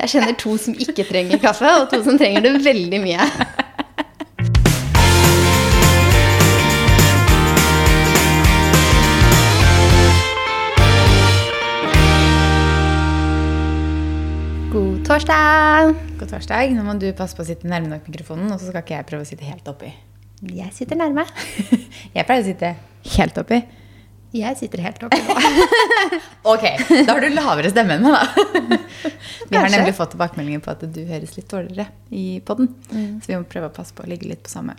Jeg kjenner to som ikke trenger kaffe, og to som trenger det veldig mye. God torsdag! God torsdag. Nå må du passe på å sitte nærme nok mikrofonen, og så skal ikke jeg prøve å sitte helt oppi. Jeg sitter nærme. Jeg pleier å sitte helt oppi. Jeg sitter helt oppe nå. Ok, da har du lavere stemme enn meg, da. Vi har nemlig fått tilbakemeldinger på at du høres litt dårligere i podden. Så vi må prøve å passe på å ligge litt på samme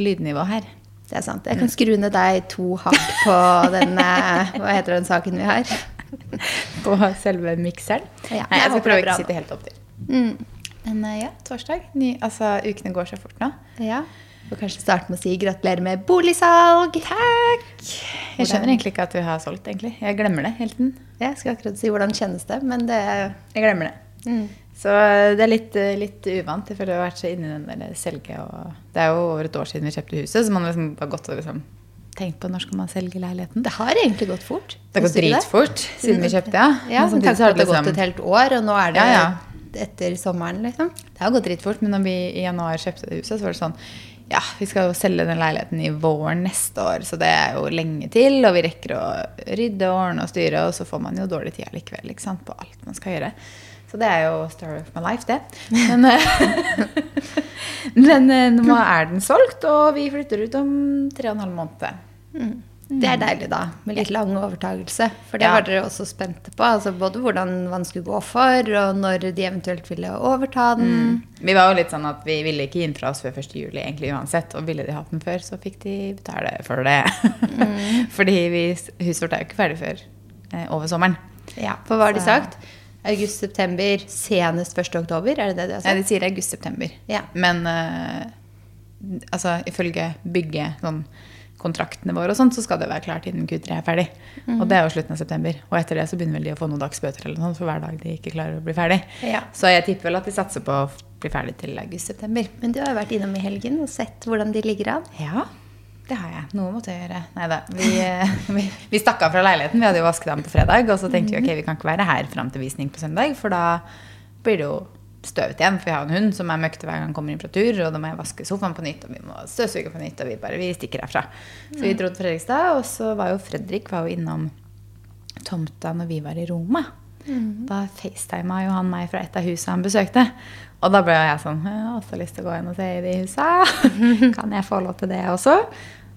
lydnivå her. Det er sant. Jeg kan skru ned deg to hakk på den eh, Hva heter den saken vi har? På selve mikseren. Ja, Nei, jeg skal prøve det er å ikke sitte helt opptil. Mm. Men eh, ja, torsdag. Ny, altså, ukene går så fort nå. Ja. Får kanskje starte med å si gratulerer med boligsalg. Takk! Jeg skjønner egentlig ikke at vi har solgt, egentlig. Jeg glemmer det hele tiden. Jeg skal akkurat si hvordan kjennes det, men det Jeg glemmer det. mm. Så det er litt, litt uvant. Jeg føler jeg har vært så inne i den der selge og Det er jo over et år siden vi kjøpte huset, så man har liksom bare gått og liksom tenkt på når skal man selge leiligheten. Det har egentlig gått fort. Det har gått dritfort siden vi kjøpte, ja. Ja, Men så har at det har liksom- gått et helt år, og nå er det Ja, etter sommeren, liksom. Det har gått dritfort, men når vi i januar kjøpte det huset, så var det sånn Ja, vi skal jo selge den leiligheten i våren neste år, så det er jo lenge til. Og vi rekker å rydde og ordne og styre, og så får man jo dårlig tid likevel ikke sant, på alt man skal gjøre. Så det er jo story of my life, det. Men, eh, men eh, nå er den solgt, og vi flytter ut om tre og en halv måned. Det er deilig, da, med litt lang overtagelse. For det Ja. var dere også spente på. Altså både hvordan man skulle gå for, og når de eventuelt ville overta den. Vi var jo litt sånn at vi ville ikke inn fra oss før 1. juli egentlig uansett. Og ville de hatt den før, så fikk de betale for det. Fordi vi, huset vårt er jo ikke ferdig før eh, over sommeren. Ja, For hva har de sagt? August-september, senest 1. oktober? Er det det de har sagt? Ja, de sier august-september. Ja. Men eh, altså, ifølge bygget sånn, kontraktene våre og sånt, så skal det være klart innen Q3 er ferdig. Og det er jo slutten av september. Og etter det så begynner vel de å få noen dagsbøter eller noe for hver dag de ikke klarer å bli ferdig. Ja. Så jeg tipper vel at de satser på å bli ferdig til august-september. Men du har jo vært innom i helgen og sett hvordan de ligger an. Ja, det har jeg. Noe måtte jeg gjøre. Nei da. Vi, eh, vi, vi stakk av fra leiligheten. Vi hadde jo vasket den på fredag. Og så tenkte vi ok, vi kan ikke være her fram til visning på søndag, for da blir det jo støvet igjen. For jeg har en hund som er møkkete hver gang han kommer inn fra tur, og da må jeg vaske sofaen på nytt, og vi må støvsuge på nytt, og vi bare vi stikker herfra. Så vi dro til Fredrikstad, og så var jo Fredrik var jo innom tomta når vi var i Roma. Da facetima jo han meg fra et av husene han besøkte. Og da ble jeg sånn Jeg har også lyst til å gå inn og se i de husa. Kan jeg få lov til det også?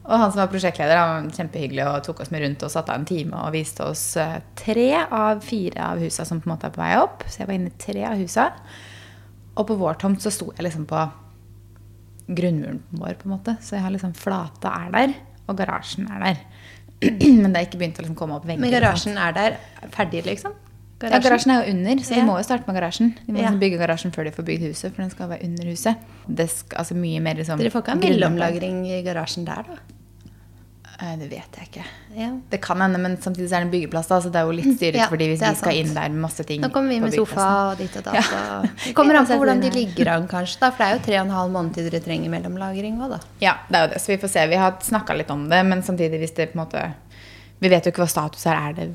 Og han som var prosjektleder, han var kjempehyggelig og tok oss med rundt og satte av en time og viste oss eh, tre av fire av husa som på en måte er på vei opp. Så jeg var inne i tre av husa. Og på vår tomt så sto jeg liksom på grunnmuren vår, på en måte. Så jeg har liksom flata er der, og garasjen er der. Men det er ikke begynt å liksom komme opp vegger. Men garasjen er der ferdig, liksom? Ja, garasjen er jo under, så Ja. de må jo starte med garasjen. De må Ja. liksom bygge garasjen før de får bygd huset, for den skal være under huset. Det skal, altså mye mer liksom Dere får ikke ha mellomlagring i garasjen der, da? Det vet jeg ikke. Ja. Det kan hende, men samtidig så er det en byggeplass, da, så det er jo litt styret. Ja, fordi hvis vi skal inn der med masse ting Nå kommer vi med sofa og ditt og datt. Ja. Det kommer an på hvordan de er- ligger an, kanskje. da, For det er jo tre og en halv måned til dere trenger mellomlagring òg, da. Ja, det er jo det. Så vi får se. Vi har snakka litt om det, men samtidig hvis det på en måte Vi vet jo ikke hva status er. Er det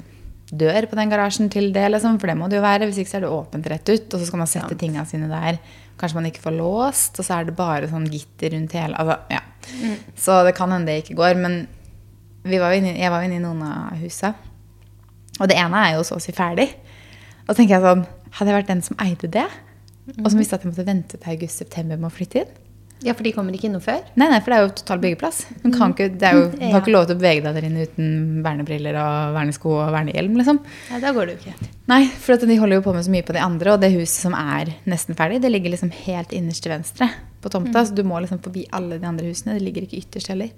dør på den garasjen til det, liksom? For det må det jo være. Hvis ikke så er det åpent rett ut, og så skal man sette ja. tinga sine der. Kanskje man ikke får låst, og så er det bare sånn gitter rundt hele Altså, ja. Så det kan hende det ikke går. Men var inne, jeg var jo inne i noen av husa, og det ene er jo så å si ferdig. Og så tenker jeg sånn Hadde jeg vært den som eide det, og som visste at jeg måtte vente til august-september med å flytte inn? Ja, for de kommer ikke innom før? Nei, nei, for det er jo total byggeplass. Du, kan ikke, det er jo, du har ikke lov til å bevege deg der inne uten vernebriller og vernesko og vernehjelm, liksom. Nei, da går det jo ikke. Nei, for at de holder jo på med så mye på de andre, og det huset som er nesten ferdig, det ligger liksom helt innerst til venstre på tomta, så du må liksom forbi alle de andre husene. Det ligger ikke ytterst heller.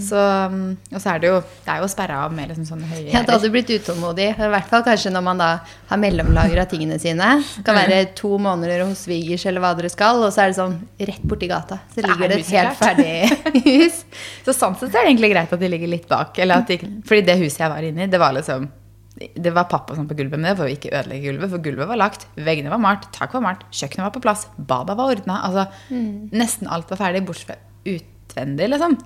Så, um, og så er det jo, det er jo sperra av med liksom sånne høye Ja, da hadde du blitt utålmodig. I hvert fall kanskje når man da har mellomlagra tingene sine. Det kan være to måneder hos svigers eller hva dere skal, og så er det sånn rett borti gata. Så er ligger det et helt ferdig hus. Så sånn sett er det egentlig greit at de ligger litt bak. Eller at de, fordi det huset jeg var inne i, det var liksom Det var pappa sånn på gulvet, men det var jo ikke ødelegge gulvet, for gulvet var lagt, veggene var malt, taket var malt, kjøkkenet var på plass, badet var ordna. Altså, Nesten alt var ferdig, bortsett fra utvendig, liksom.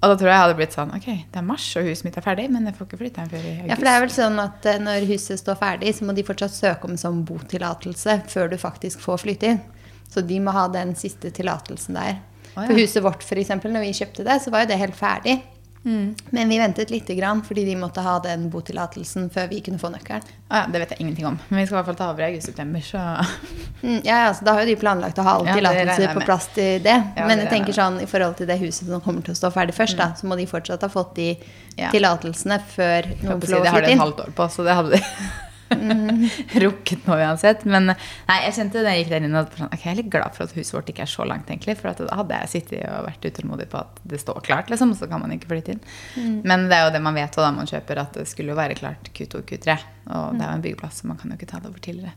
Og da tror jeg jeg hadde blitt sånn Ok, det er mars, og huset mitt er ferdig, men jeg får ikke flytte hjem før i august. Ja, for det er vel sånn at eh, når huset står ferdig, så må de fortsatt søke om sånn botillatelse før du faktisk får flytte inn. Så de må ha den siste tillatelsen der. Oh, ja. For huset vårt, eksempel, når vi kjøpte det, så var jo det helt ferdig. Mm. Men vi ventet lite grann, fordi de måtte ha den botillatelsen før vi kunne få nøkkelen. Ah, ja, det vet jeg ingenting om. Men vi skal i hvert fall ta over i august-september, så Mm, ja, ja, så Da har jo de planlagt å ha alle Ja, på plass til det. Ja, Men jeg tenker sånn, i forhold til det huset som kommer til å stå ferdig først, da, så må de fortsatt ha fått de Ja. tillatelsene før noen å får si, lov det har de flytte et halvt år på, så det hadde de rukket nå uansett. Men nei, jeg kjente da jeg gikk der inn at okay, jeg er litt glad for at huset vårt ikke er så langt, egentlig. For da hadde jeg sittet og vært utålmodig på at det står klart, liksom, og så kan man ikke flytte inn. Men det er jo det man vet da man kjøper, at det skulle jo være klart Q2 og Q3. Og det er jo en byggeplass, så man kan jo ikke ta det over tidligere.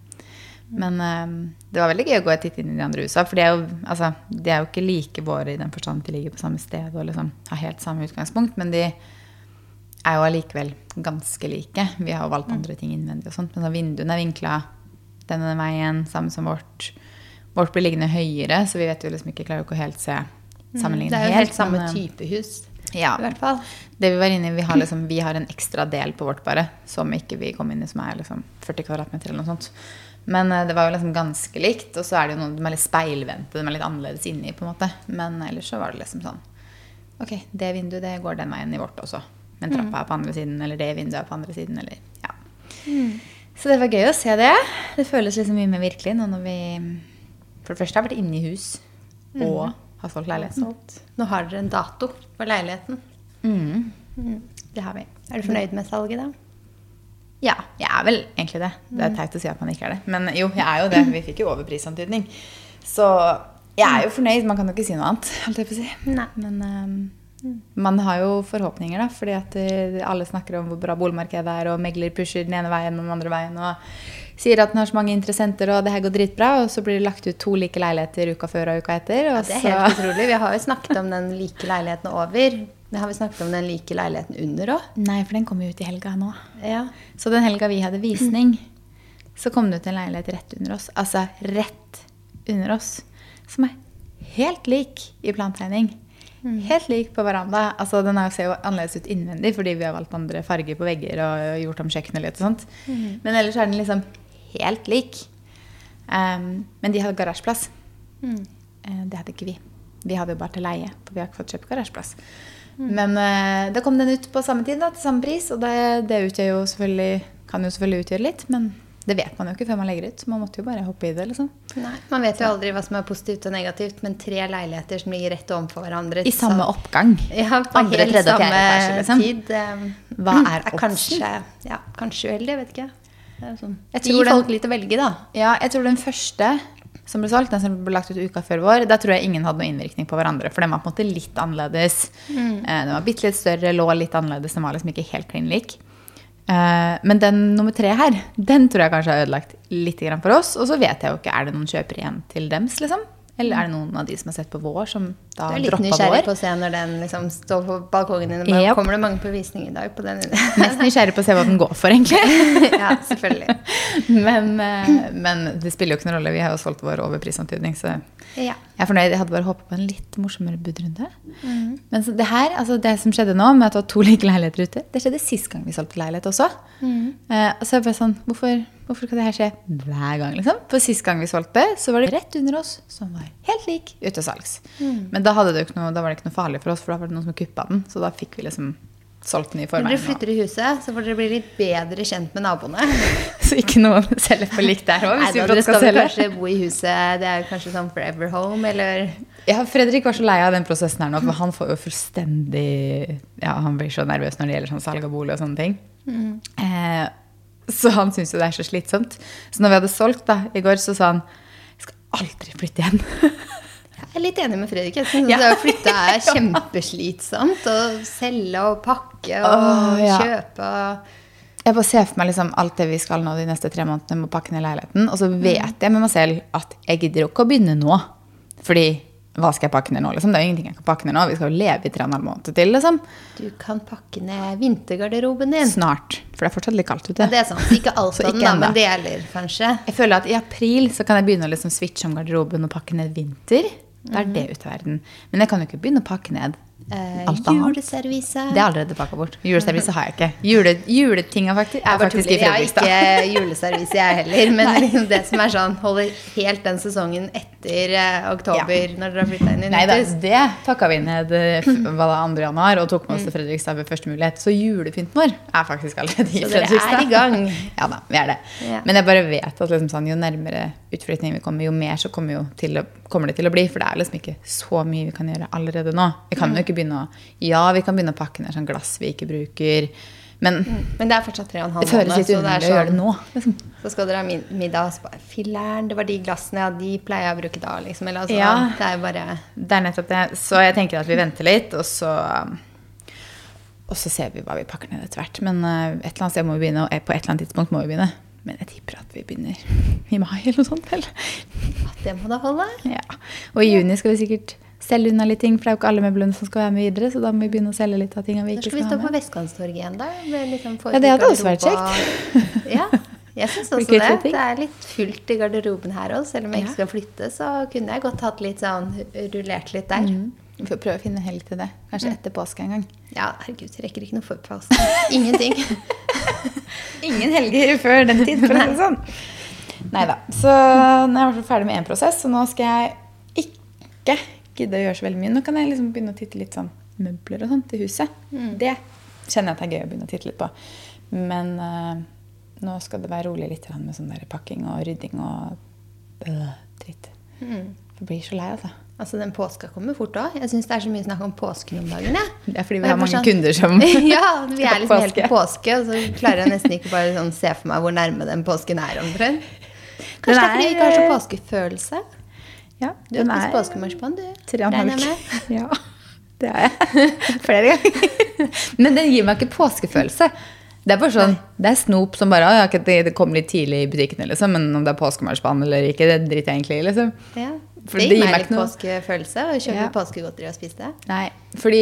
Men eh, det var veldig gøy å gå og titte inn i de andre husa. For de er, jo, altså, de er jo ikke like våre i den forstand at de ligger på samme sted og liksom har helt samme utgangspunkt. Men de er jo allikevel ganske like. Vi har jo valgt andre ting innvendig og sånt. Men så vinduene er vinkla denne veien, samme som vårt. Vårt blir liggende høyere, så vi vet jo liksom ikke, klarer ikke å helt se sammenligne Det er jo helt samme men, eh, type hus, Ja. i hvert fall. Det vi var inne i, vi har, liksom, vi har en ekstra del på vårt bare, som ikke vi kom inn i, som er liksom 40 kvadratmeter eller noe sånt. Men eh, det var jo liksom ganske likt, og så er det jo noen de er litt speilvendte, de er litt annerledes inni, på en måte. Men ellers så var det liksom sånn Ok, det vinduet det går den veien i vårt også. Men trappa er på andre siden, eller det vinduet er på andre siden, eller ja. Så det var gøy å se det. Det føles liksom mye mer virkelig nå når vi for det første har vært inne i hus og har solgt leilighet. Nå har dere en dato for leiligheten. Mm. Det har vi. Er du fornøyd med salget, da? Ja, jeg er vel egentlig det. Det er teit å si at man ikke er det. Men jo, jeg er jo det. Vi fikk jo overprisantydning. Så jeg er jo fornøyd. Man kan jo ikke si noe annet. Holdt jeg på å si. Nei. Men ehm, man har jo forhåpninger, da. Fordi at eh, alle snakker om hvor bra boligmarkedet er, og megler pusher den ene veien og den andre veien. Og sier at den har så mange interessenter, og det her går dritbra. Og så blir det lagt ut to like leiligheter uka før og uka etter. Og Det er så- helt utrolig. Vi har jo snakket om den like leiligheten over. Det har vi snakket om den like leiligheten under òg? Nei, for den kom jo ut i helga nå. Ja. Så den helga vi hadde visning, så kom det ut en leilighet rett under oss. Altså rett under oss. Som er helt lik i plantegning. Helt lik på veranda. Altså, den er- ser jo annerledes ut innvendig fordi vi har valgt andre farger på vegger og gjort om kjøkkenet litt og sånt. Men ellers er den liksom helt lik. Um, men de hadde garasjeplass. Eh, Det hadde ikke vi. Vi hadde jo bare til leie, for vi har ikke fått kjøpt garasjeplass. Men uh, da kom den ut på samme tid, da, til samme pris. Og det, det jo selvfølgelig, kan jo selvfølgelig utgjøre litt, men det vet man jo ikke før man legger ut. Man måtte jo bare hoppe i det, liksom. Nei, Man vet jo aldri hva som er positivt og negativt, men tre leiligheter som ligger rett overfor hverandre I samme så- oppgang. ja, på Andre, helt tredje og fjerde etasje, liksom. tid. um, Hva er oddsen? kanskje, ja, kanskje uheldig, jeg vet ikke. Det sånn. Jeg tror folk- folk litt å velge, da. Ja, jeg tror den første som ble solgt, den som ble lagt ut uka før vår, da tror jeg ingen hadde noen innvirkning på hverandre. For den var på en måte litt annerledes. Mm. Eh, Den var bitte litt større, lå litt annerledes. Den var liksom ikke helt klin lik. Eh, Men den nummer tre her, den tror jeg kanskje har ødelagt litt for oss. Og så vet jeg jo ikke, er det noen kjøpere igjen til dems, liksom? Eller er det noen av de som har sett på vår, som da Du er litt nysgjerrig vår? på å se når den liksom står på balkongen din. Yep. Kommer det mange på visning i dag på den? Mest nysgjerrig på å se hva den går for, egentlig. ja, selvfølgelig. Men, eh, men det spiller jo ikke noen rolle. Vi har jo solgt vår overprisantydning, så Ja. Jeg er fornøyd. Jeg hadde bare håpet på en litt morsommere budrunde. Men så det her, altså det som skjedde nå, med at det var to like leiligheter ute, det skjedde sist gang vi solgte leilighet også. Mm. og så jeg bare sånn, hvorfor, hvorfor kan det her skje hver gang, liksom? For sist gang vi solgte, så var det rett under oss som var helt lik utesalgs. Men da, hadde det jo ikke noe, da var det ikke noe farlig for oss, for da var det noen som kuppa den. Så da fikk vi liksom solgt den i Når forveien. dere flytter i huset, så får dere bli litt bedre kjent med naboene. Så ikke noen selger for likt der òg, Nei, hvis vi da, dere skal selge. kanskje bo i huset. Det er jo kanskje sånn Forever Home, eller Ja, Fredrik var så lei av den prosessen her nå, for han får jo fullstendig Ja, han blir så nervøs når det gjelder sånn salg av bolig og sånne ting. Eh, så han syns jo det er så slitsomt. Så når vi hadde solgt da, i går, så sa han jeg skal aldri flytte igjen. Jeg er litt enig med Fredrik. Jeg synes Ja. å flytte er kjempeslitsomt. Å selge og pakke og oh, ja. kjøpe Jeg bare ser for meg liksom alt det vi skal nå de neste tre månedene med å pakke ned leiligheten. Og så vet jeg med meg selv at jeg gidder ikke å begynne nå. Fordi hva skal jeg pakke ned nå? Liksom? Det er jo ingenting jeg kan pakke ned nå. Vi skal jo leve i tre og en halv måned til. liksom. Du kan pakke ned vintergarderoben din. Snart. For det er fortsatt litt kaldt ute. Ja, det er sant. Ikke alt av den, da, men deler kanskje. Jeg føler at i april så kan jeg begynne å liksom switche om garderoben og pakke ned vinter. Da er det ute av verden. Men jeg kan jo ikke begynne å pakke ned Eh, juleservise. Det er allerede pakka bort. Juleservise har jeg ikke. Jule, juletinga faktisk, er faktisk i Fredrikstad. Jeg har ikke juleservise, jeg heller. Men det som er sånn, holder helt den sesongen etter eh, oktober, når dere har flytta inn i Nei da, det pakka vi ned eh, f- hva da, 2. januar og tok med oss til Fredrikstad ved første mulighet. Så julepynten vår er faktisk allerede i Fredrikstad. Så dere er i gang. Ja da, vi er det. Ja. Men jeg bare vet at liksom sånn, jo nærmere utflytting vi kommer, jo mer så kommer, jo til kommer det til å bli. For det er liksom ikke så mye vi kan gjøre allerede nå. Vi kan jo ikke begynne å Ja, vi kan begynne å pakke ned sånn glass vi ikke bruker. Men Men det er fortsatt tre og en halv det føles litt er underlig å gjøre det sånn- nå. Liksom. Så skal dere ha middag, og så bare Filler'n, det var de glassene, ja, de pleier jeg å bruke da, liksom. Eller altså, Ja. det er jo bare Det er nettopp det. Så jeg tenker at vi venter litt, og så og så ser vi hva vi pakker ned etter hvert. Men uh, et eller annet sted må vi begynne, og på et eller annet tidspunkt må vi begynne. Men jeg tipper at vi begynner i mai eller noe sånt. Vel? Det må da holde. Ja. Og i juni skal vi sikkert selge unna litt ting, for det er jo ikke alle møblene som skal være med videre. Så da må vi begynne å selge litt av tingene vi ikke skal vi skal stå på med. Vestkantstorget igjen, da. Liksom Ja, det hadde også vært kjekt. Ja, jeg syns også det. Det er litt fullt i garderoben her òg. Selv om jeg ikke skal flytte, så kunne jeg godt hatt litt sånn rullert litt der. Mm. Vi får prøve å finne helg til det. Kanskje etter påske en gang. Ja, herregud, jeg rekker ikke noe for påske. Ingenting. Ingen helger før den tid, for å si det sånn. Nei da. Så nå er jeg i hvert fall ferdig med én prosess, så nå skal jeg ikke gidde å gjøre så veldig mye. Nå kan jeg liksom begynne å titte litt sånn møbler og sånn til huset. Det kjenner jeg at det er gøy å begynne å titte litt på. Men uh, nå skal det være rolig litt med sånn der pakking og rydding og øh, dritt. Jeg blir så lei, altså. Altså, den påska kommer fort òg. Jeg syns det er så mye snakk om påsken om dagen. Ja. Det er fordi vi har mange sånn- kunder som Ja, vi er liksom helt på påske, og så klarer jeg nesten ikke bare sånn se for meg hvor nærme den påsken er omtrent. Kanskje det er fordi vi ikke har så er- påskefølelse. Ja, Du har spist påskemarsipan, du. Regner jeg med. Ja, det har jeg. Flere ganger. Men den gir meg ikke påskefølelse. Det er bare sånn, det er snop som bare ja, det, det kommer litt tidlig i butikkene, liksom, men om det er påskemarsipan eller ikke, det driter jeg egentlig i. liksom. Ja. Det gir meg litt påskefølelse å kjøpe Ja. påskegodteri og spise det. Nei, fordi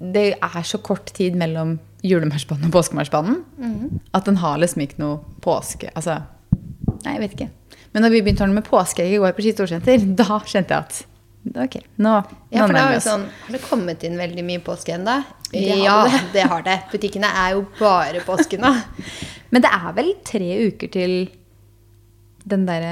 det er så kort tid mellom julemarsipanen og påskemarsipanen at den har liksom ikke noe påske Altså, nei, jeg vet ikke. Men når vi begynte med påskeegg i går på Skistorsenter, da kjente jeg at ok, nå, Ja, for det nærmer har sånn, har det kommet inn veldig mye påske ennå? Det Ja, det. det har det. Butikkene er jo bare påske nå. Men det er vel tre uker til den derre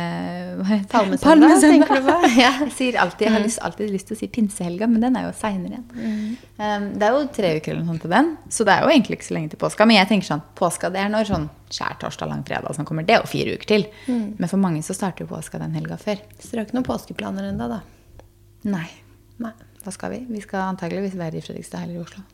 hva? Palmesøndag, tenker du på? Ja, jeg sier alltid, jeg har lyst, alltid lyst til å si pinsehelga, men den er jo seinere igjen. Um, det er jo tre uker eller noe sånt til den, så det er jo egentlig ikke så lenge til påska. Men jeg tenker sånn, påska det er når sånn skjærtorsdag, langfredag som kommer. Det er jo fire uker til. Men for mange så starter jo påska den helga før. Så dere har ikke noen påskeplaner ennå, da? Nei. Nei. Hva skal vi? Vi skal antageligvis være i Fredrikstad eller i Oslo.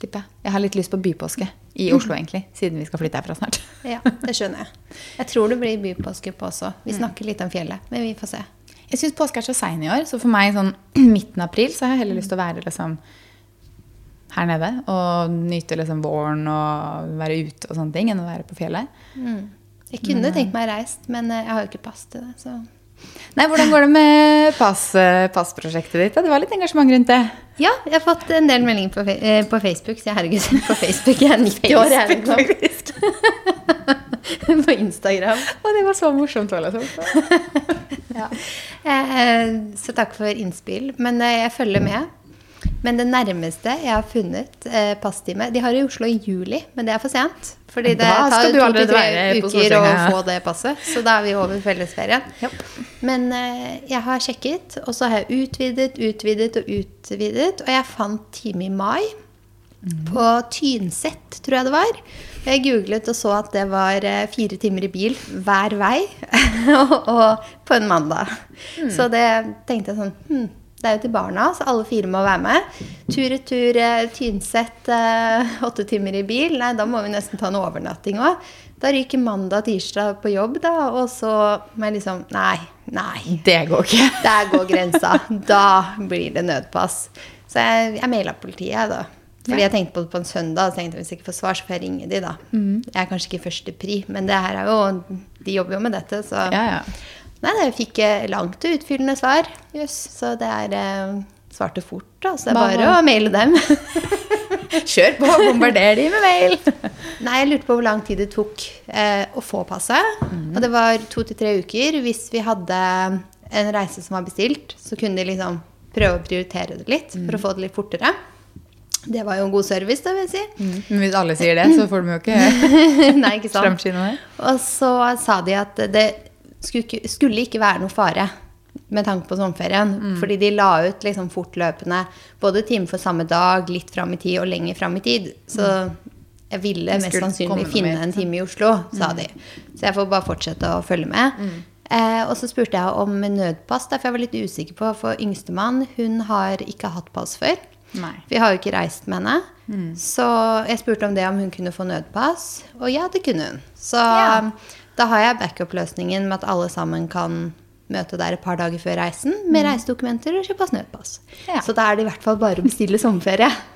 Tipper jeg. Jeg har litt lyst på bypåske i Oslo, egentlig, siden vi skal flytte herfra snart. Ja, det skjønner jeg. Jeg tror det blir bypåske på også. Vi snakker litt om fjellet, men vi får se. Jeg syns påske er så sein i år, så for meg sånn midten av april så har jeg heller lyst til å være liksom her nede og nyte liksom våren og være ute og sånne ting, enn å være på fjellet. Jeg kunne tenkt meg reist, men eh, jeg har jo ikke pass til det. Så. Nei, Hvordan går det med pass, eh, passprosjektet ditt? Det var litt engasjement rundt det. Ja, jeg har fått en del meldinger på, eh, på Facebook. Så herregud, på Facebook. Jeg er 90 år, jeg. Liksom. på Instagram. Og det var så morsomt. Liksom. ja. Så takk for innspill. Men eh, jeg følger med. Men det nærmeste jeg har funnet eh, passtime De har i Oslo i juli, men det er for sent. Fordi det tar skal du to til allerede tre være på uker å få det passet. Så da er vi over fellesferien. Men eh, jeg har sjekket, og så har jeg utvidet, utvidet og utvidet. Og jeg fant time i mai. På Tynset, tror jeg det var. Jeg googlet og så at det var eh, fire timer i bil hver vei. og, og på en mandag. Så det tenkte jeg sånn hm, Det er jo til barna, så alle fire må være med. Tur-retur eh, Tynset, eh, åtte timer i bil. Nei, da må vi nesten ta en overnatting òg. Da ryker mandag tirsdag på jobb, da. Og så må jeg liksom Nei, nei. Det går ikke. Der går grensa. Da blir det nødpass. Så jeg, jeg maila politiet, da. Fordi jeg tenkte på det på en søndag, og så tenkte hvis jeg ikke får svar, så får jeg ringe de, da. Jeg er kanskje ikke første pri, men det her er jo De jobber jo med dette, så Ja, ja. Nei, jeg fikk eh, langt og utfyllende svar. Yes. Så det er eh, svarte fort, da. Så det er bare å maile dem. Kjør på, bombarder de med mail. Nei, jeg lurte på hvor lang tid det tok eh, å få passet. Og det var to til tre uker hvis vi hadde en reise som var bestilt, så kunne de liksom prøve å prioritere det litt for å få det litt fortere. Det var jo en god service, det vil jeg si. Men hvis alle sier det, så får de jo ikke sant. framskinnet. Og så sa de at det skulle ikke, skulle ikke være noe fare med tanke på sommerferien. Mm. Fordi de la ut liksom fortløpende både time for samme dag, litt fram i tid og lenger fram i tid. Så jeg ville mest sannsynlig finne en time i Oslo, sa de. Så jeg får bare fortsette å følge med. Eh, og så spurte jeg om nødpass, derfor jeg var litt usikker på. For yngstemann, hun har ikke hatt pass før. Nei. Vi har jo ikke reist med henne. Så jeg spurte om det om hun kunne få nødpass, og ja, det kunne hun. Så Ja. Da har jeg backup-løsningen med at alle sammen kan møte der et par dager før reisen med reisedokumenter og kjøpe oss nødpass. Ja. Så da er det i hvert fall bare å bestille sommerferie.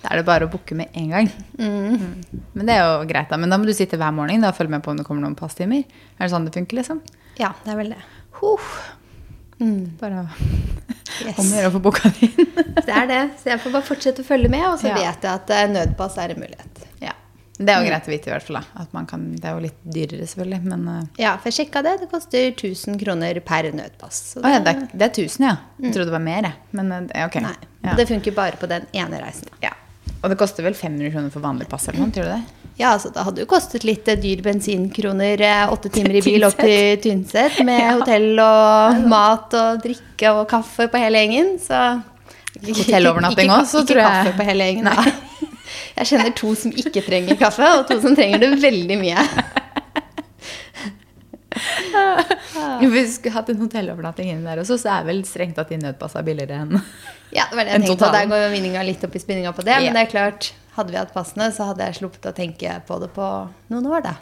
Da er det bare å booke med en gang. Mm. Men det er jo greit, da. Men da må du sitte hver morgen da, og følge med på om det kommer noen passtimer. Er det sånn det funker, liksom? Ja, det er vel det. Bare å Yes. om å gjøre å få booka det inn. Det er det. Så jeg får bare fortsette å følge med, og så Ja. vet jeg at eh, nødpass er en mulighet. ja. Det er jo greit å vite, i hvert fall. da. Kan, det er jo litt dyrere, selvfølgelig. Men uh, Ja, for jeg sjekka det. Det koster 1000 kroner per nødpass. Så Oh, ja, det, er, det er 1000, ja. Jeg trodde det var mer, jeg. Men uh, ok. Nei, Ja. det funker bare på den ene reisen. ja. Og det koster vel 500 kroner for vanlig pass eller noe? Tror du det? Ja, altså det hadde jo kostet litt eh, dyr bensinkroner, eh, åtte timer i bil opp til Tynset med Ja. hotell og mat og drikke og kaffe på hele gjengen, så Hotellovernatting òg, også, tror jeg. Ikke kaffe på hele gjengen, da. Jeg kjenner to som ikke trenger kaffe, og to som trenger det veldig mye. Hvis vi skulle hatt en hotellovernatting inni der også, så er vel strengt tatt de nødpassa billigere enn Ja, det var det jeg tenkte, på. der går vinninga litt opp i spinninga på det, Ja. men det er klart, hadde vi hatt passene, så hadde jeg sluppet å tenke på det på noen år, da.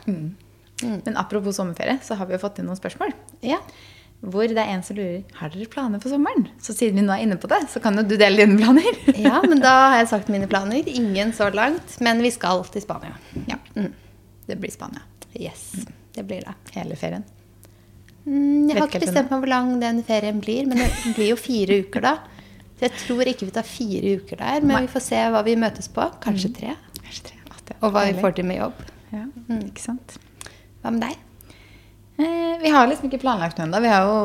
Men apropos sommerferie, så har vi jo fått inn noen spørsmål. Ja. Hvor det er en som lurer har dere planer for sommeren. Så siden vi nå er inne på det, så kan jo du dele dine planer. ja, men da har jeg sagt mine planer. Ingen så langt, men vi skal til Spania. Ja. Det blir Spania. Yes, det blir det. Hele ferien. Mm, jeg har ikke bestemt meg hvor lang den ferien blir, men det blir jo fire uker da. Så jeg tror ikke vi tar fire uker der, men Nei. vi får se hva vi møtes på. Kanskje tre. Kanskje tre. Og hva vi får til med jobb. Ja, ikke sant. Hva med deg? Eh, vi har liksom ikke planlagt noe ennå. Vi har jo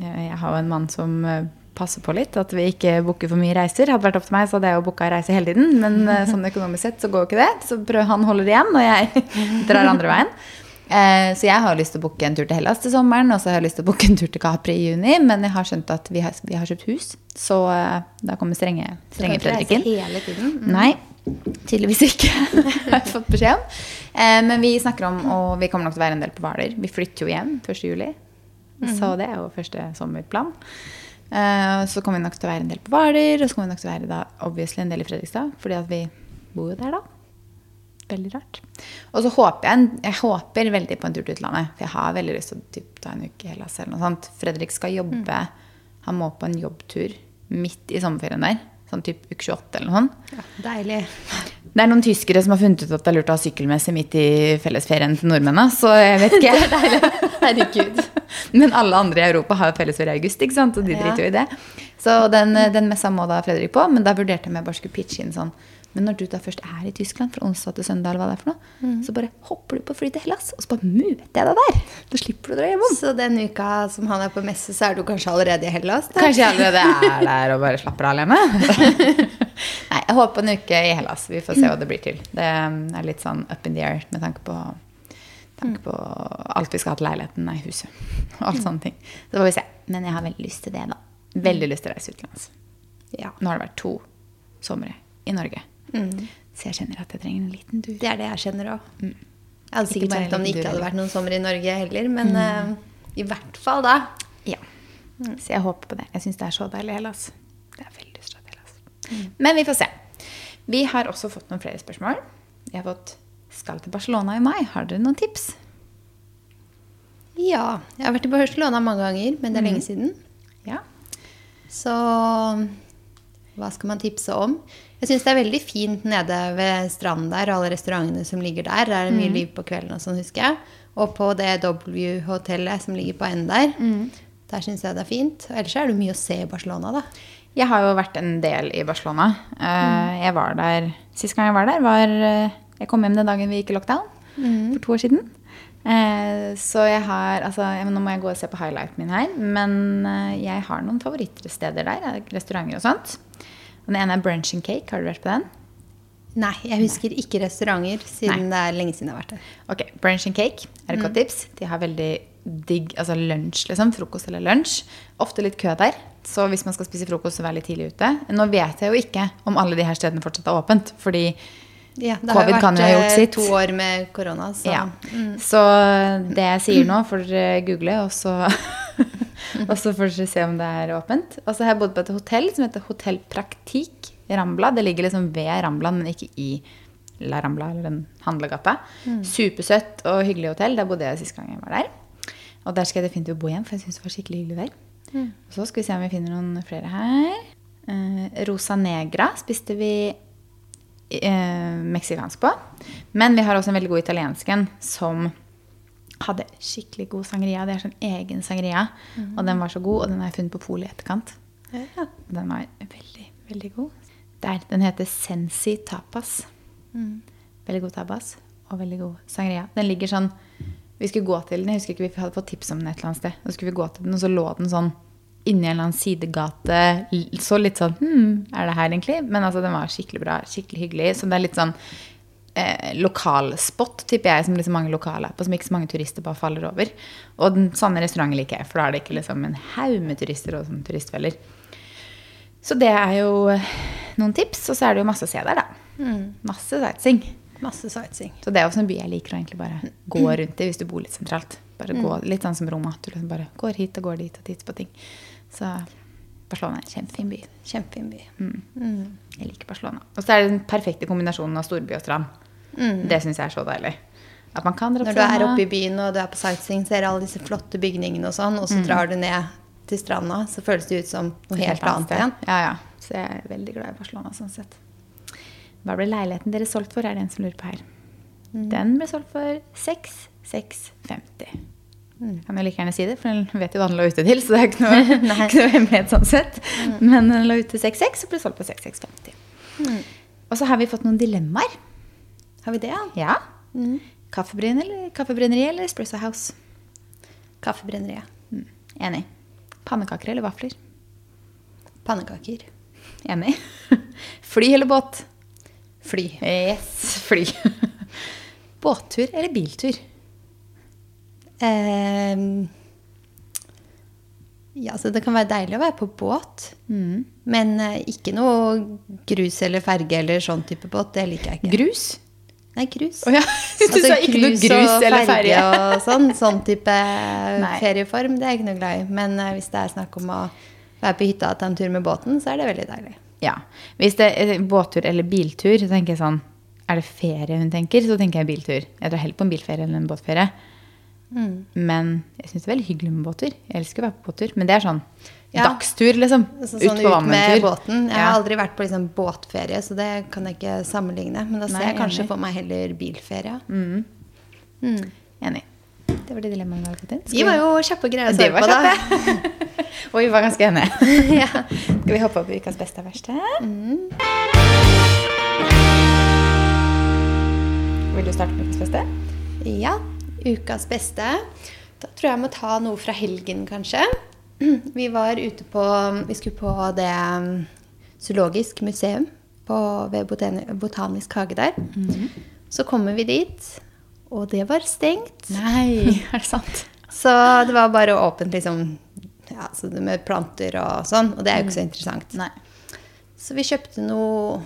jeg jeg har jo en mann som eh, passer på litt, at vi ikke booker for mye reiser. Hadde det vært opp til meg, så hadde jeg jo booka reise hele tiden. Men eh, sånn økonomisk sett så går jo ikke det. Så prøv, han holder igjen, og jeg drar andre veien. Eh, så jeg har lyst til å booke en tur til Hellas til sommeren, og så har jeg lyst til å booke en tur til Capri i juni. Men jeg har skjønt at vi har, vi har kjøpt hus, så eh, da kommer strenge, strenge Fredrikken. tiden. Nei, tydeligvis ikke. har jeg fått beskjed om. Eh, men vi snakker om, og vi kommer nok til å være en del på Hvaler. Vi flytter jo hjem 1. juli. Så det er jo første sommerplan. Eh, så kommer vi nok til å være en del på Hvaler, og så kommer vi nok til å være da, obviously en del i Fredrikstad. Fordi at vi bor jo der, da. Veldig rart. Og så håper jeg, jeg håper veldig på en tur til utlandet. For jeg har veldig lyst til å typ, ta en uke i Hellas eller noe sånt. Fredrik skal jobbe. Han må på en jobbtur midt i sommerferien der. Sånn typ uke 28 eller noe sånt. Ja, deilig. Det er noen tyskere som har funnet ut at det er lurt å ha sykkelmesse midt i fellesferien til nordmennene. Så jeg vet ikke. Herregud. Men alle andre i Europa har jo fellesferie i august, ikke sant? og de driter jo i det. Så den, den messa må da Fredrik på. Men da vurderte jeg om jeg bare skulle pitche inn sånn. Men når du da først er i Tyskland fra onsdag til søndag, eller hva det er for noe, så bare hopper du på fly til Hellas, og så bare møter jeg deg der. Da slipper du å dra hjem. Så den uka som han er på messe, så er du kanskje allerede i Hellas? Da? Kanskje jeg allerede er der og bare slapper av alene. Nei, jeg håper en uke i Hellas. Vi får se hva det blir til. Det er litt sånn up in the air med tanke på, tanke på alt vi skal ha til leiligheten, nei, huset. Og alt sånne ting. Så får vi se. Men jeg har veldig lyst til det, da. Veldig lyst til å reise utenlands. Ja. Nå har det vært to somre i Norge. Så jeg kjenner at jeg trenger en liten tur. Det er det jeg kjenner òg. Jeg hadde sikkert merket om det ikke hadde vært noen sommer i Norge heller, men eh, i hvert fall da. Ja. Så jeg håper på det. Jeg syns det er så deilig Hellas. Det er veldig dra Hellas. Men vi får se. Vi har også fått noen flere spørsmål. Vi har fått skal til Barcelona i mai. Har dere noen tips? Ja. Jeg har vært i Barcelona mange ganger, men det er lenge siden. Ja. Så hva skal man tipse om? Jeg syns det er veldig fint nede ved stranden der, og alle restaurantene som ligger der. Der er det mye liv på kvelden og sånn, husker jeg. Og på det W-hotellet som ligger på enden der. Der syns jeg det er fint. Og ellers er det mye å se i Barcelona, da. Jeg har jo vært en del i Barcelona. Eh, Jeg var der Sist gang jeg var der, var eh, Jeg kom hjem den dagen vi gikk i lockdown. For to år siden. Eh, så jeg har altså, Nå må jeg gå og se på highlighten min her. Men jeg har noen favorittsteder der. Restauranter og sånt. Den ene er Brunch and Cake. Har du vært på den? Nei, jeg husker ikke restauranter, siden det er lenge siden jeg har vært der. Ok, Brunch and Cake er et godt tips. De har veldig digg altså lunsj, liksom. Frokost eller lunsj. Ofte litt kø der. Så hvis man skal spise frokost, så vær litt tidlig ute. Nå vet jeg jo ikke om alle de her stedene fortsatt er åpent. Fordi Ja, det har Covid kan jo ha gjort eh, sitt. to år med korona, så Ja. Så det jeg sier nå, får dere google, og så, og så får dere se om det er åpent. Og så har jeg bodd på et hotell som heter Hotell Praktik Rambla. Det ligger liksom ved Rambla, men ikke i La Rambla, eller den handlegata. Supersøtt og hyggelig hotell. Der bodde jeg sist gang jeg var der. Og der skal jeg definitivt bo igjen, for jeg syns det var skikkelig hyggelig der. Og så skal vi se om vi finner noen flere her. Eh, Rosa Negra spiste vi eh, meksikansk på. Men vi har også en veldig god italiensk en som hadde skikkelig god sangria. Det er sånn egen sangria. Og den var så god, og den har jeg funnet på polet i etterkant. Ja. Den var veldig, veldig god. Der, Den heter Sensi Tapas. Veldig god tapas og veldig god sangria. Den ligger sånn Vi skulle gå til den, jeg husker ikke vi hadde fått tips om den et eller annet sted. Så skulle vi gå til den, og så lå den sånn inni en eller annen sidegate. Så litt sånn Hm, er det her egentlig? Men altså, den var skikkelig bra. Skikkelig hyggelig. Så det er litt sånn eh, lokalspot, tipper jeg, som liksom mange lokale er på, som ikke så mange turister bare faller over. Og den, sånne restauranten liker jeg, for da er det ikke liksom en haug med turister og sånn turistfeller. Så det er jo eh, noen tips. Og så er det jo masse å se der, da. Masse sightseeing. Masse sightseeing. Så det er også en by jeg liker å egentlig bare gå rundt i hvis du bor litt sentralt. Bare gå, Litt sånn som Roma. At du liksom bare går hit og går dit og titter på ting. Så Barcelona er en kjempefin by. Kjempefin by. Jeg liker Barcelona. Og så er det den perfekte kombinasjonen av storby og strand. Det syns jeg er så deilig. At man kan dra på Når du er oppe i byen og du er på sightseeing, ser alle disse flotte bygningene og sånn, og så drar du ned til stranda, så føles det ut som noe helt, annet igjen. Ja, ja. Så jeg er veldig glad i Barcelona sånn sett. Hva ble leiligheten dere solgt for, er det en som lurer på her. Den ble solgt for 6650. Kan jeg like gjerne si det, for den vet jo hva den lå ute til, så det er ikke noe, ikke noe hemmelighet sånn sett. Men den lå ute til 66 og ble solgt for 6650. Og så har vi fått noen dilemmaer. Har vi det, ja? Ja. Kaffebrenneri eller, kaffebrenneri eller Espresso House? Kaffebrenneriet. Mm. Enig. Pannekaker eller vafler? Pannekaker. Enig. Fly eller båt? Fly. Yes, fly. Båttur eller biltur? Eh, ja, så det kan være deilig å være på båt, Mm. men eh, ikke noe grus eller ferge eller sånn type båt. Det liker jeg ikke. Grus? Nei, krus. Oh, ja, du sa ikke noe grus eller ferge. og sånn, sånn type Nei. ferieform, det er jeg ikke noe glad i. Men uh, hvis det er snakk om å være på hytta og ta en tur med båten, så er det veldig deilig. Ja. Hvis det er båttur eller biltur, så tenker jeg sånn Er det ferie hun tenker, så tenker jeg biltur. Jeg drar heller på en bilferie enn en båtferie. Men jeg syns det er veldig hyggelig med båttur. Jeg elsker å være på båttur. Men det er sånn Ja. dagstur, liksom. Så ut sånn på ut med båten. Jeg har aldri vært på liksom båtferie, så det kan jeg ikke sammenligne. Men da ser Nei, jeg kanskje enig. for meg heller bilferie. Enig. Det var det dilemmaet vi hadde Vi var jo kjappe og greie å Det svare på, da. Og vi var ganske enige. ja. Skal vi hoppe opp i ukas beste og verste? Vil du starte med ukas beste? ja. Ukas beste. Da tror jeg jeg må ta noe fra helgen, kanskje. Vi var ute på Vi skulle på det um, zoologisk museum på, ved Botanisk hage der. Så kommer vi dit, og det var stengt. Nei, er det sant? Så det var bare åpent liksom, ja, så det med planter og sånn, og det er jo ikke så interessant. Nei. Så vi kjøpte noe,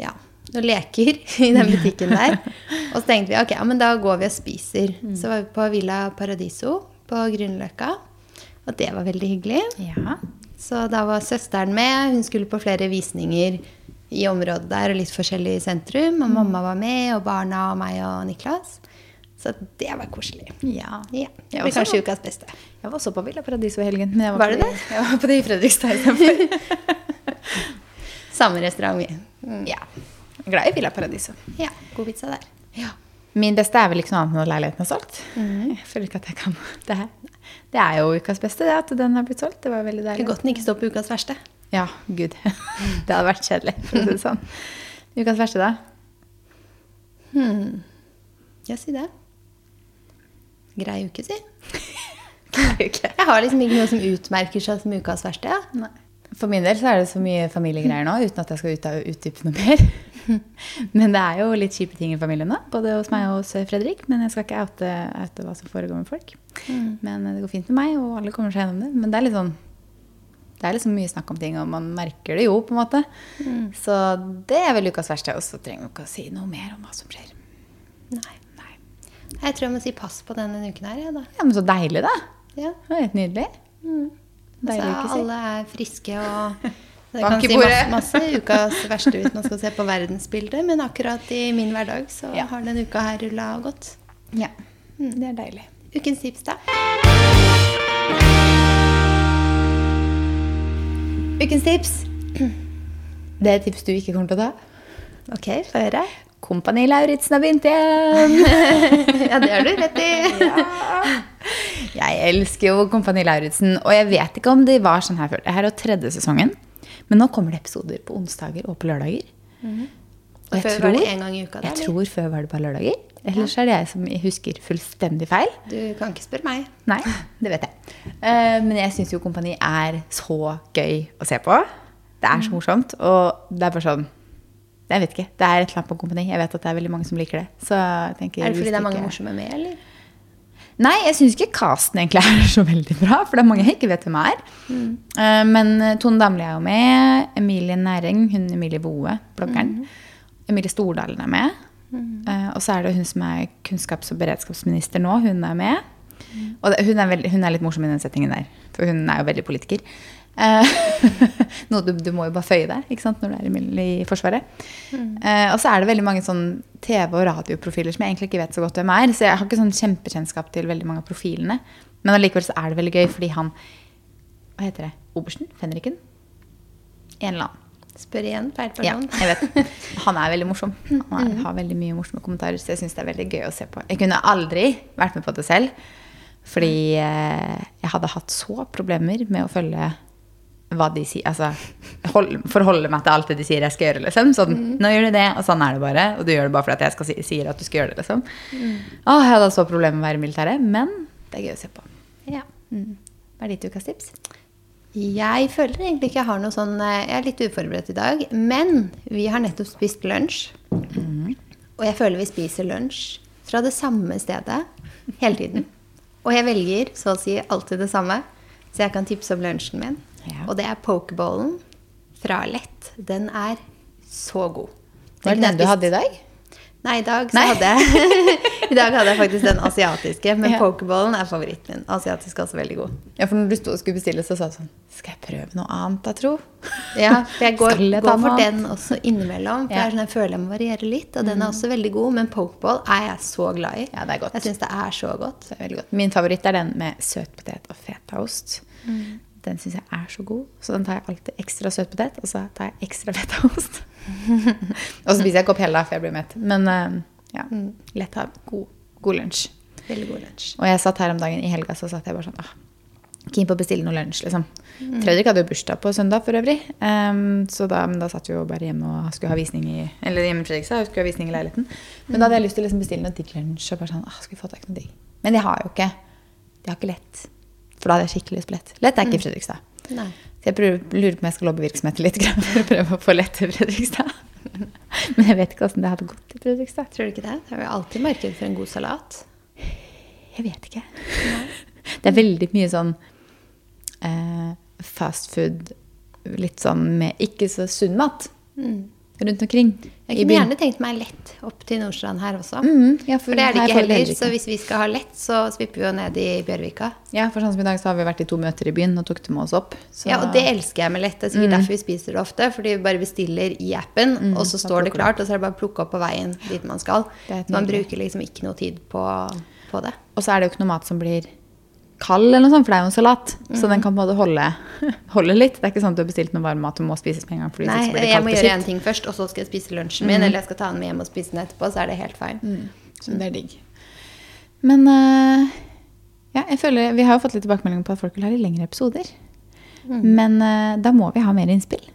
ja, noen leker i den butikken der. Og så tenkte vi ok, ja, men da går vi og spiser. Så var vi på Villa Paradiso på Grünerløkka, og det var veldig hyggelig. Ja. Så da var søsteren med, hun skulle på flere visninger i området der, og litt forskjellig i sentrum. Og mamma var med, og barna og meg og Niklas. Så det var koselig. ja. Ja, det var blir kanskje ukas beste. Jeg var også på Villa Paradiso i helgen. Men jeg var, Var det det? Jeg var på det i Fredrikstad istedenfor. Samme restaurant, vi. Mm. ja. Glad i Villa Paradiso. Ja, god pizza der. Ja. Min beste er vel ikke noe annet enn at leiligheten er solgt. Jeg føler ikke at jeg kan det, her. Det er jo ukas beste, det at den har blitt solgt. Det var veldig deilig. godt den ikke står på ukas verste. Ja, gud. Det hadde vært kjedelig, for å si det sånn. Ukas verste, da? Hmm. Ja, si det. grei uke, si. Ikke. Jeg har liksom ikke noe som utmerker seg som ukas verste. Ja. Nei. For min del så er det så mye familiegreier nå, uten at jeg skal ut utdype noe mer. Men det er jo litt kjipe ting i familien nå, både hos meg og hos Fredrik. Men jeg skal ikke oute, oute hva som foregår med folk. Men det går fint med meg, og alle kommer seg gjennom det. Men det er litt sånn det er liksom mye snakk om ting, og man merker det jo, på en måte. Så det er vel ukas verste. Og så trenger vi ikke å si noe mer om hva som skjer. Nei. Nei. Jeg tror jeg må si pass på den denne uken her, jeg, da. Ja, men så deilig, da. Ja. Det var helt nydelig. Altså, Deilig si. alle er friske og det kan si masse, masse ukas verste hvis man skal se på verdensbildet, men akkurat i min hverdag så Ja. har denne uka her rulla godt. Ja. Det er deilig. Ukens tips, da? Ukens tips. Det er et tips du ikke kommer til å ta. Ok, få høre. Kompani Lauritzen har begynt igjen! ja, det har du rett i. Jeg elsker jo Kompani Lauritzen, og jeg vet ikke om det var sånn her før. Det her er jo tredje sesongen, men nå kommer det episoder på onsdager og på lørdager. Og jeg Før var det en gang i uka, Jeg eller? tror før var det bare lørdager. Ellers er det jeg som husker fullstendig feil. Du kan ikke spørre meg. Nei, det vet jeg. Eh, men jeg syns jo Kompani er så gøy å se på. Det er så morsomt, og det er bare sånn Jeg vet ikke. Det er et eller annet på Kompani. Jeg vet at det er veldig mange som liker det. Så jeg tenker, Er det fordi det er mange morsomme med, eller? Nei, jeg syns ikke casten egentlig er så veldig bra. For det er mange jeg ikke vet hvem er. Eh, Men Tone Damli er jo med. Emilie Næring, hun Emilie Boe, bloggeren. Emilie Stordalen er med. Uh, og så er det hun som er kunnskaps- og beredskapsminister nå. Hun er med. Og det, hun, er veld, hun er litt morsom i den settingen der. For hun er jo veldig politiker. Eh, Noe du, du må jo bare føye deg ikke sant, når du er i, i Forsvaret. Eh, og så er det veldig mange sånn TV- og radioprofiler som jeg egentlig ikke vet så godt hvem er. Så jeg har ikke sånn kjempekjennskap til veldig mange av profilene. Men allikevel så er det veldig gøy fordi han Hva heter det? Obersten? Fenriken? En eller annen. Spør igjen, feil Ja, jeg vet. Han er veldig morsom. Han er, har veldig mye morsomme kommentarer, så jeg syns det er veldig gøy å se på. Jeg kunne aldri vært med på det selv, fordi eh, jeg hadde hatt så problemer med å følge hva de sier. Altså hold, forholde meg til alt det de sier jeg skal gjøre, liksom. Sånn, nå gjør du det, og sånn er det bare. Og du gjør det bare fordi jeg skal si, sier at du skal gjøre det, liksom. Å, jeg hadde så problemer med å være i militæret, men det er gøy å se på. Ja. Mm. Hva er ditt ukas tips? Jeg føler egentlig ikke jeg har noe sånn eh, Jeg er litt uforberedt i dag. Men vi har nettopp spist lunsj. Og jeg føler vi spiser lunsj fra det samme stedet hele tiden. Og jeg velger så å si alltid det samme, så jeg kan tipse om lunsjen min. Ja. Og det er pokeballen fra Lett. Den er så god. Var det den du hadde i dag? Nei, i dag så Nei. hadde jeg I dag hadde jeg faktisk den asiatiske, men Ja. pokeballen er favoritten min. Asiatisk er også veldig god. Ja, for når du stod, skulle bestille, så sa du sånn Skal jeg prøve noe annet, da, tro? Ja, for jeg går, jeg går for den også innimellom. For Ja. jeg, sånn, jeg føler jeg må variere litt, og den er også veldig god. Men pokeball er jeg så glad i. Ja, det er godt. Jeg syns det er så godt. Det er veldig godt. Min favoritt er den med søtpotet og fetaost. Den syns jeg er så god. Så den tar jeg alltid ekstra søtpotet, og så tar jeg ekstra fetaost. og så spiser jeg ikke opp hele, for jeg blir mett. Men eh, ja, lett av. god, god lunsj. Veldig god lunsj. Og jeg satt her om dagen i helga, så satt jeg bare sånn ah, Keen på å bestille noe lunsj, liksom. Fredrik hadde jo bursdag på søndag for øvrig. Um, så da, men da satt vi jo bare hjemme og skulle ha visning i Eller hjemme Fredrikstad skulle ha visning i leiligheten. Men da hadde jeg lyst til å liksom bestille noe digg lunsj. Og bare sånn, ah, skal vi få tak i noe digg? Men de har jo ikke De har ikke lett. For da hadde jeg skikkelig lyst på lett. Lett er ikke i Fredrikstad. Nei. Så jeg prøver, lurer på om jeg skal lobbe virksomheten litt grann for å prøve å få lett til Fredrikstad. Men jeg vet ikke åssen det hadde gått i Fredrikstad. Tror du ikke det? Det er jo alltid marked for en god salat. Jeg vet ikke. Det er veldig mye sånn eh, fast food, litt sånn med ikke så sunn mat rundt omkring. Jeg kunne gjerne tenkt meg lett opp til Nordstrand her også. Mm, ja, For det er det ikke heller. Det Så hvis vi skal ha lett, så svipper vi jo ned i Bjørvika. Ja, for sånn som i dag så har vi vært i to møter i byen og tok det med oss opp. Så, Ja, og det elsker jeg med lett. Det er sikkert derfor vi spiser det ofte. Fordi vi bare bestiller i appen, og så står det klart, og så er det bare å plukke opp på veien dit man skal. Man bruker liksom ikke noe tid på, på det. Og så er det jo ikke noe mat som blir kald, eller noe sånt, for det er jo en salat. Så den kan på en måte holde, holde litt. Det er ikke sånn at du har bestilt noe varm mat og må spises med en gang. fordi Nei, jeg må gjøre en ting først, og så skal jeg spise lunsjen min. Eller jeg skal ta den med hjem og spise den etterpå, så er det helt fine. Så det er digg. Men uh, ja, jeg føler Vi har jo fått litt tilbakemeldinger på at folk vil ha litt lengre episoder. Men uh, da må vi ha mer innspill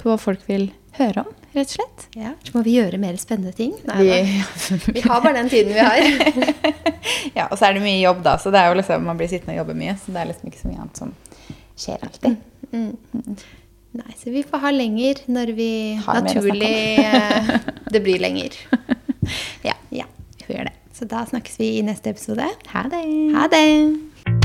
på hva folk vil høre om. Rett og slett. Ja, Så må vi gjøre mer spennende ting. Nei, Vi, vi har bare den tiden vi har. ja, og så er det mye jobb, da. Så det er jo liksom, man blir sittende og jobbe mye. Så det er liksom ikke så mye annet som skjer alltid. Nei, så vi får ha lenger når vi Har naturlig eh, Det blir lenger. Ja, Ja. vi får gjøre det. Så da snakkes vi i neste episode. Ha det. Ha det!